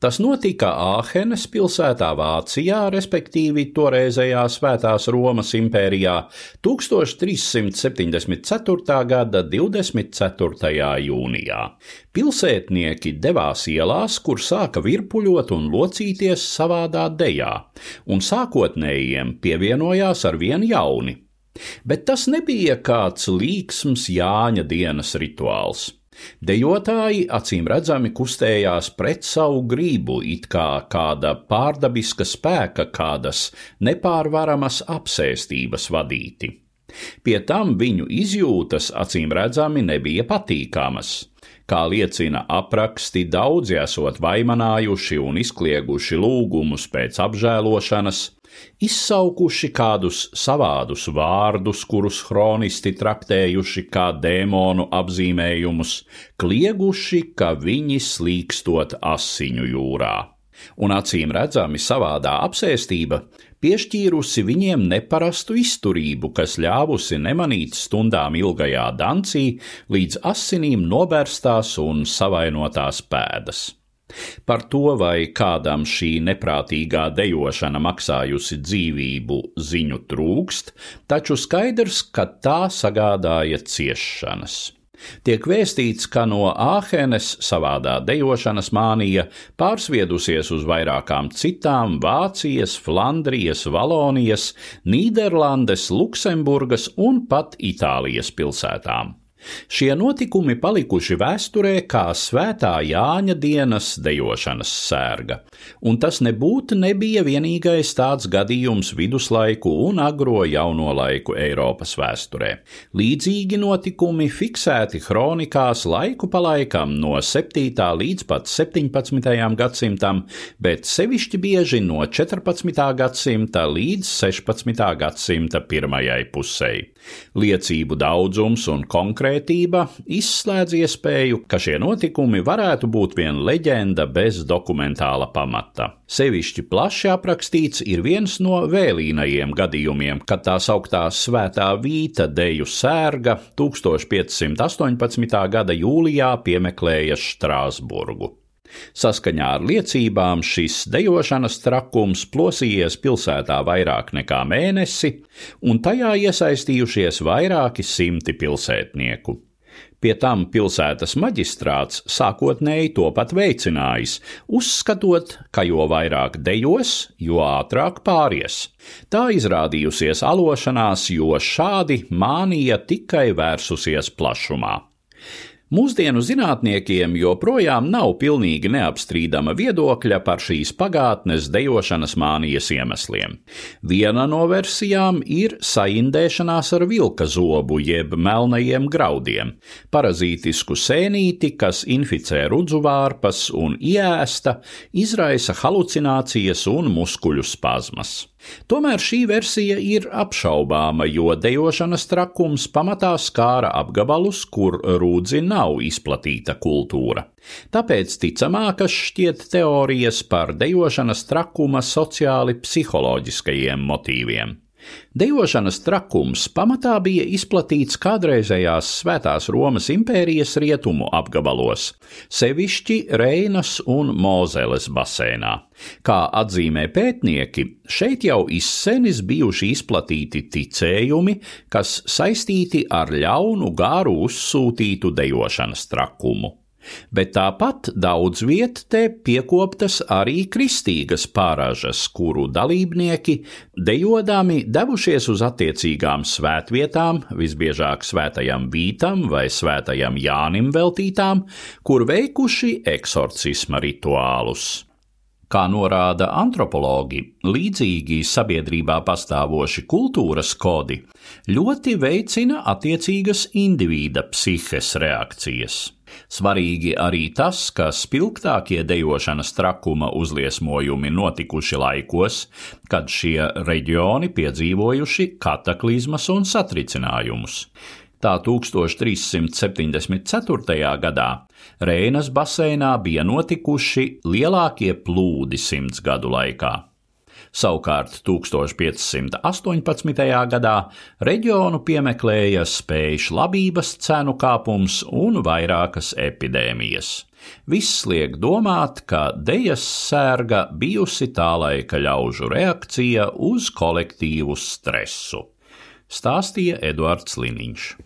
Tas notika Āhenes pilsētā Vācijā, respektīvi toreizējā Svētās Romas impērijā 1374. gada 24. jūnijā. Pilsētnieki devās ielās, kur sāka virpuļot un locīties savādā dejā, un sākotnējiem pievienojās ar vien jauni. Bet tas nebija kāds līksms Jāņa dienas rituāls. Dejotāji acīm redzami kustējās pret savu gribu, it kā kāda pārdabiska spēka, kādas nepārvaramas apsēstības vadīti. Pie tam viņu izjūtas acīm redzami nebija patīkamas. Kā liecina apraksti, daudzi esot vaimanājuši un izklieguši lūgumus pēc apžēlošanas, izsaukuši kādus savādus vārdus, kurus chronisti traktējuši kā dēmonu apzīmējumus, klieguši, ka viņi slīkstot asiņu jūrā. Un acīm redzami savādā apsēstība piešķīrusi viņiem neparastu izturību, kas ļāvusi nemanīt stundām ilgajā dancī līdz asinīm nobērstās un savainotās pēdas. Par to, vai kādam šī neprātīgā dejošana maksājusi dzīvību, ziņu trūkst, taču skaidrs, ka tā sagādāja ciešanas. Tiek vēstīts, ka no Āhenes savādā dejošanas mānija pārsviedusies uz vairākām citām Vācijas, Flandrijas, Valonijas, Nīderlandes, Luksemburgas un pat Itālijas pilsētām. Šie notikumi palikuši vēsturē kā svētā Jāņa dienas dejošanas sērga, un tas nebūtu nebija vienīgais tāds gadījums viduslaiku un agro jauno laiku Eiropas vēsturē. Līdzīgi notikumi fiksēti kronikās laiku pa laikam no 7. līdz pat 17. gadsimtam, bet sevišķi bieži no 14. gadsimta līdz 16. gadsimta pirmajai pusei. Liecību daudzums un konkrētība izslēdz iespēju, ka šie notikumi varētu būt vien leģenda bez dokumentāla pamata. Sevišķi plaši aprakstīts ir viens no vēlīnajiem gadījumiem, kad tā sauktā Svētā Vīta deju sērga 1518. gada jūlijā piemeklēja Strāsburgu. Saskaņā ar liecībām šis dejošanas trakums plosījies pilsētā vairāk nekā mēnesi, un tajā iesaistījušies vairāki simti pilsētnieku. Pie tam pilsētas maģistrāts sākotnēji to pat veicinājis, uzskatot, ka jo vairāk dejos, jo ātrāk pāries. Tā izrādījusies alošanās, jo šādi mānija tikai vērsusies plašumā. Mūsdienu zinātniekiem joprojām nav pilnīgi neapstrīdama viedokļa par šīs pagātnes dejošanas mānijas iemesliem. Viena no versijām ir saindēšanās ar vilka zobu jeb melnajiem graudiem, parazītisku sēnīti, kas inficē rudzuvārpas un iēsta, izraisa halucinācijas un muskuļu spazmas. Tomēr šī versija ir apšaubāma, jo dejošanas trakums pamatā skāra apgabalus, kur rūdzi nav izplatīta kultūra. Tāpēc ticamākas šķiet teorijas par dejošanas trakuma sociāli psiholoģiskajiem motīviem. Dejošanas trakums pamatā bija izplatīts kādreizējās Svētās Romas impērijas rietumu apgabalos, sevišķi Reinas un Mozeles basēnā. Kā atzīmē pētnieki, šeit jau izsenis bijuši izplatīti ticējumi, kas saistīti ar ļaunu gāru uzsūtītu dejošanas trakumu bet tāpat daudz viet te piekoptas arī kristīgas pārāžas, kuru dalībnieki dejodami devušies uz attiecīgām svētvietām, visbiežāk svētajam Vītam vai svētajam Jānim veltītām, kur veikuši eksorcisma rituālus. Kā norāda antropologi, līdzīgi sabiedrībā pastāvoši kultūras kodi ļoti veicina attiecīgas indivīda psihes reakcijas. Svarīgi arī tas, ka spilgtākie dejošanas trakuma uzliesmojumi notikuši laikos, kad šie reģioni piedzīvojuši kataklizmas un satricinājumus. Tā 1374. gadā Reinas baseinā bija notikuši lielākie plūdi simts gadu laikā. Savukārt 1518. gadā reģionu piemeklēja spēļu labības cenu kāpums un vairākas epidēmijas. Viss liek domāt, ka dejas sērga bijusi tā laika ļaužu reakcija uz kolektīvu stresu, stāstīja Eduards Liniņš.